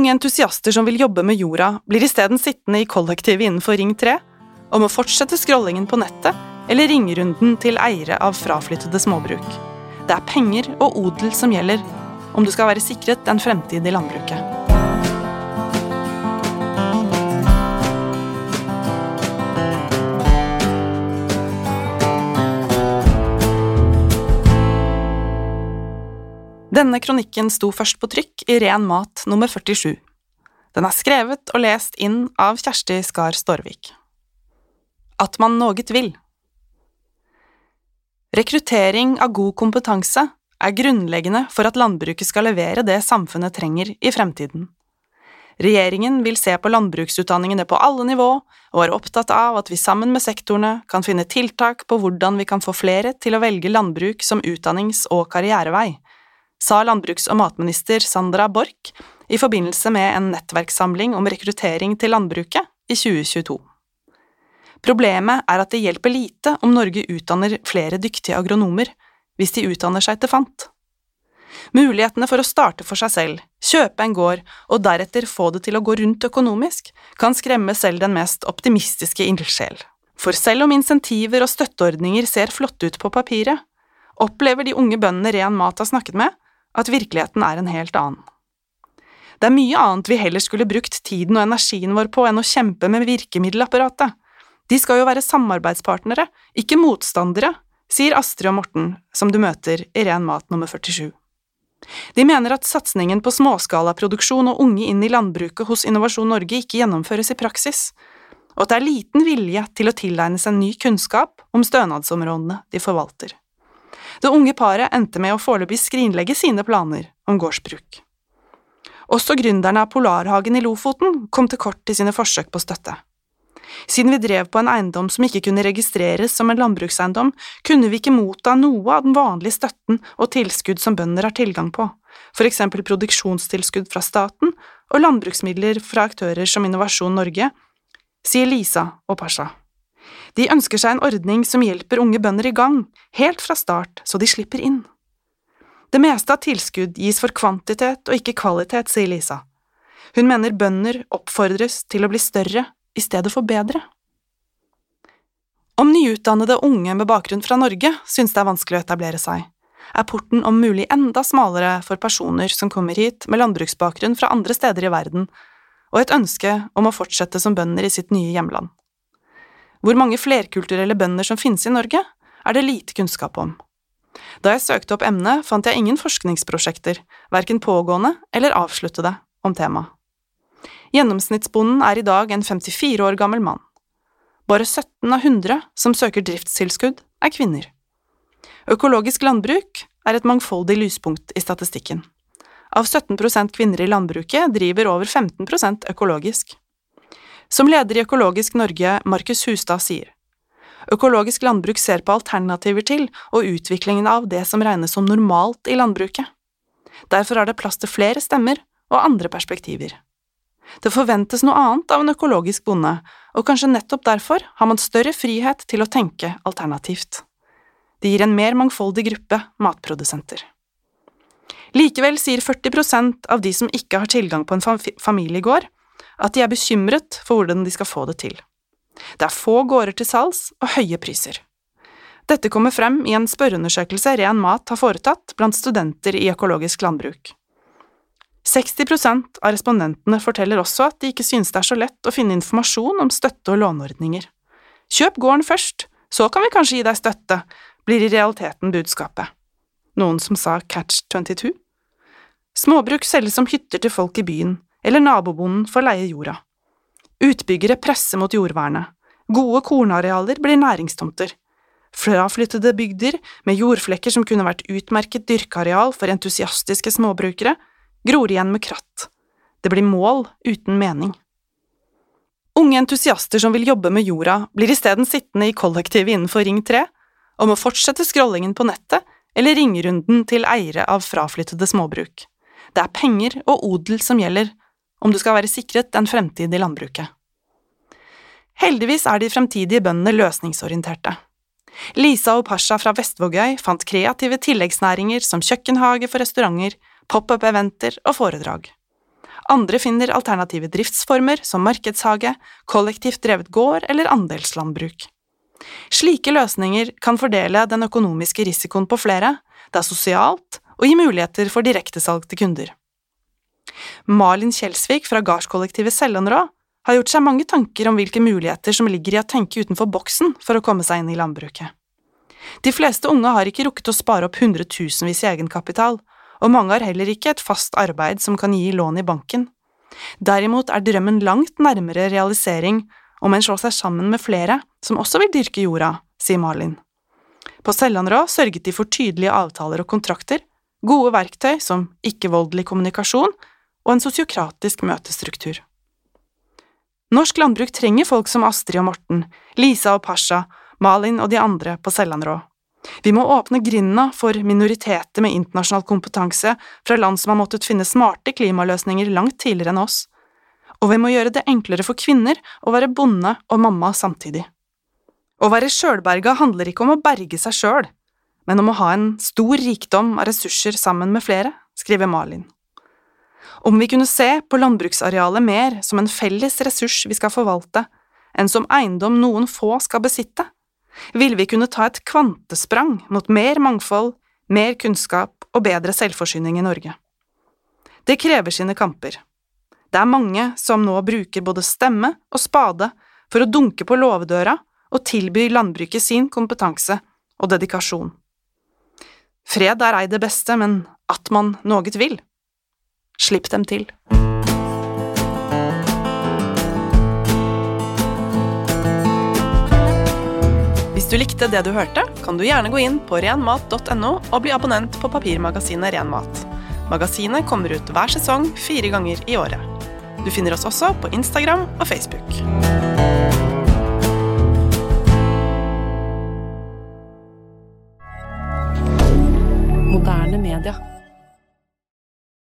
Unge entusiaster som vil jobbe med jorda, blir isteden sittende i kollektivet innenfor Ring 3 og må fortsette scrollingen på nettet eller ringerunden til eiere av fraflyttede småbruk. Det er penger og odel som gjelder om du skal være sikret en fremtid i landbruket. Denne kronikken sto først på trykk i Ren mat nummer 47. Den er skrevet og lest inn av Kjersti Skar Storvik. At man noget vil. Rekruttering av god kompetanse er grunnleggende for at landbruket skal levere det samfunnet trenger i fremtiden. Regjeringen vil se på landbruksutdanningene på alle nivå, og er opptatt av at vi sammen med sektorene kan finne tiltak på hvordan vi kan få flere til å velge landbruk som utdannings- og karrierevei, sa landbruks- og matminister Sandra Borch i forbindelse med en nettverkssamling om rekruttering til landbruket i 2022. Problemet er at det hjelper lite om Norge utdanner flere dyktige agronomer, hvis de utdanner seg til fant. Mulighetene for å starte for seg selv, kjøpe en gård og deretter få det til å gå rundt økonomisk, kan skremme selv den mest optimistiske ildsjel. For selv om insentiver og støtteordninger ser flotte ut på papiret, opplever de unge bøndene Ren Mat har snakket med, at virkeligheten er en helt annen. Det er mye annet vi heller skulle brukt tiden og energien vår på enn å kjempe med virkemiddelapparatet. De skal jo være samarbeidspartnere, ikke motstandere, sier Astrid og Morten, som du møter i Ren mat nummer 47. De mener at satsingen på småskalaproduksjon og unge inn i landbruket hos Innovasjon Norge ikke gjennomføres i praksis, og at det er liten vilje til å tilegne seg ny kunnskap om stønadsområdene de forvalter. Det unge paret endte med å foreløpig skrinlegge sine planer om gårdsbruk. Også gründerne av Polarhagen i Lofoten kom til kort i sine forsøk på støtte. Siden vi drev på en eiendom som ikke kunne registreres som en landbrukseiendom, kunne vi ikke motta noe av den vanlige støtten og tilskudd som bønder har tilgang på, for eksempel produksjonstilskudd fra staten og landbruksmidler fra aktører som Innovasjon Norge, sier Lisa og Pasha. De ønsker seg en ordning som hjelper unge bønder i gang, helt fra start, så de slipper inn. Det meste av tilskudd gis for kvantitet og ikke kvalitet, sier Lisa. Hun mener bønder oppfordres til å bli større i stedet for bedre. Om nyutdannede unge med bakgrunn fra Norge synes det er vanskelig å etablere seg, er porten om mulig enda smalere for personer som kommer hit med landbruksbakgrunn fra andre steder i verden, og et ønske om å fortsette som bønder i sitt nye hjemland. Hvor mange flerkulturelle bønder som finnes i Norge, er det lite kunnskap om. Da jeg søkte opp emnet, fant jeg ingen forskningsprosjekter, verken pågående eller avsluttede, om temaet. Gjennomsnittsbonden er i dag en 54 år gammel mann. Bare 17 av 100 som søker driftstilskudd, er kvinner. Økologisk landbruk er et mangfoldig lyspunkt i statistikken. Av 17% kvinner i landbruket driver over 15% økologisk. Som leder i Økologisk Norge, Markus Hustad, sier Økologisk landbruk ser på alternativer til og utviklingen av det som regnes som normalt i landbruket. Derfor er det plass til flere stemmer og andre perspektiver. Det forventes noe annet av en økologisk bonde, og kanskje nettopp derfor har man større frihet til å tenke alternativt. Det gir en mer mangfoldig gruppe matprodusenter. Likevel sier 40% av de som ikke har tilgang på en familiegård, at de er bekymret for hvordan de skal få det til. Det er få gårder til salgs og høye priser. Dette kommer frem i en spørreundersøkelse Ren Mat har foretatt blant studenter i økologisk landbruk. 60% av respondentene forteller også at de ikke synes det er så lett å finne informasjon om støtte- og låneordninger. Kjøp gården først, så kan vi kanskje gi deg støtte, blir i realiteten budskapet. Noen som sa catch 22? Småbruk selges som hytter til folk i byen, eller nabobonden får leie jorda. Utbyggere presser mot jordvernet. Gode kornarealer blir næringstomter. Fraflyttede bygder med jordflekker som kunne vært utmerket dyrkeareal for entusiastiske småbrukere, gror igjen med kratt. Det blir mål uten mening. Unge entusiaster som vil jobbe med jorda, blir isteden sittende i kollektivet innenfor Ring 3 og må fortsette scrollingen på nettet eller ringerunden til eiere av fraflyttede småbruk. Det er penger og odel som gjelder, om du skal være sikret en fremtid i landbruket. Heldigvis er de fremtidige bøndene løsningsorienterte. Lisa og Pasha fra Vestvågøy fant kreative tilleggsnæringer som kjøkkenhage for restauranter, pop-up-eventer og foredrag. Andre finner alternative driftsformer som markedshage, kollektivt drevet gård eller andelslandbruk. Slike løsninger kan fordele den økonomiske risikoen på flere, det er sosialt og gir muligheter for direktesalg til kunder. Malin Kjelsvik fra gardskollektivet Sellanrå har gjort seg mange tanker om hvilke muligheter som ligger i å tenke utenfor boksen for å komme seg inn i landbruket. De fleste unge har ikke rukket å spare opp hundretusenvis i egenkapital, og mange har heller ikke et fast arbeid som kan gi lån i banken. Derimot er drømmen langt nærmere realisering om en slår seg sammen med flere som også vil dyrke jorda, sier Malin. På Sellanrå sørget de for tydelige avtaler og kontrakter, gode verktøy som ikke-voldelig kommunikasjon og en sosiokratisk møtestruktur. Norsk landbruk trenger folk som Astrid og Morten, Lisa og Pasha, Malin og de andre på Sellandrå. Vi må åpne grinda for minoriteter med internasjonal kompetanse fra land som har måttet finne smarte klimaløsninger langt tidligere enn oss, og vi må gjøre det enklere for kvinner å være bonde og mamma samtidig. Å være sjølberga handler ikke om å berge seg sjøl, men om å ha en stor rikdom av ressurser sammen med flere, skriver Malin. Om vi kunne se på landbruksarealet mer som en felles ressurs vi skal forvalte, enn som eiendom noen få skal besitte, ville vi kunne ta et kvantesprang mot mer mangfold, mer kunnskap og bedre selvforsyning i Norge. Det krever sine kamper. Det er mange som nå bruker både stemme og spade for å dunke på låvedøra og tilby landbruket sin kompetanse og dedikasjon. Fred er ei det beste, men at man noget vil. Slipp dem til. Hvis du likte det du hørte, kan du gjerne gå inn på renmat.no og bli abonnent på papirmagasinet Renmat. Magasinet kommer ut hver sesong fire ganger i året. Du finner oss også på Instagram og Facebook.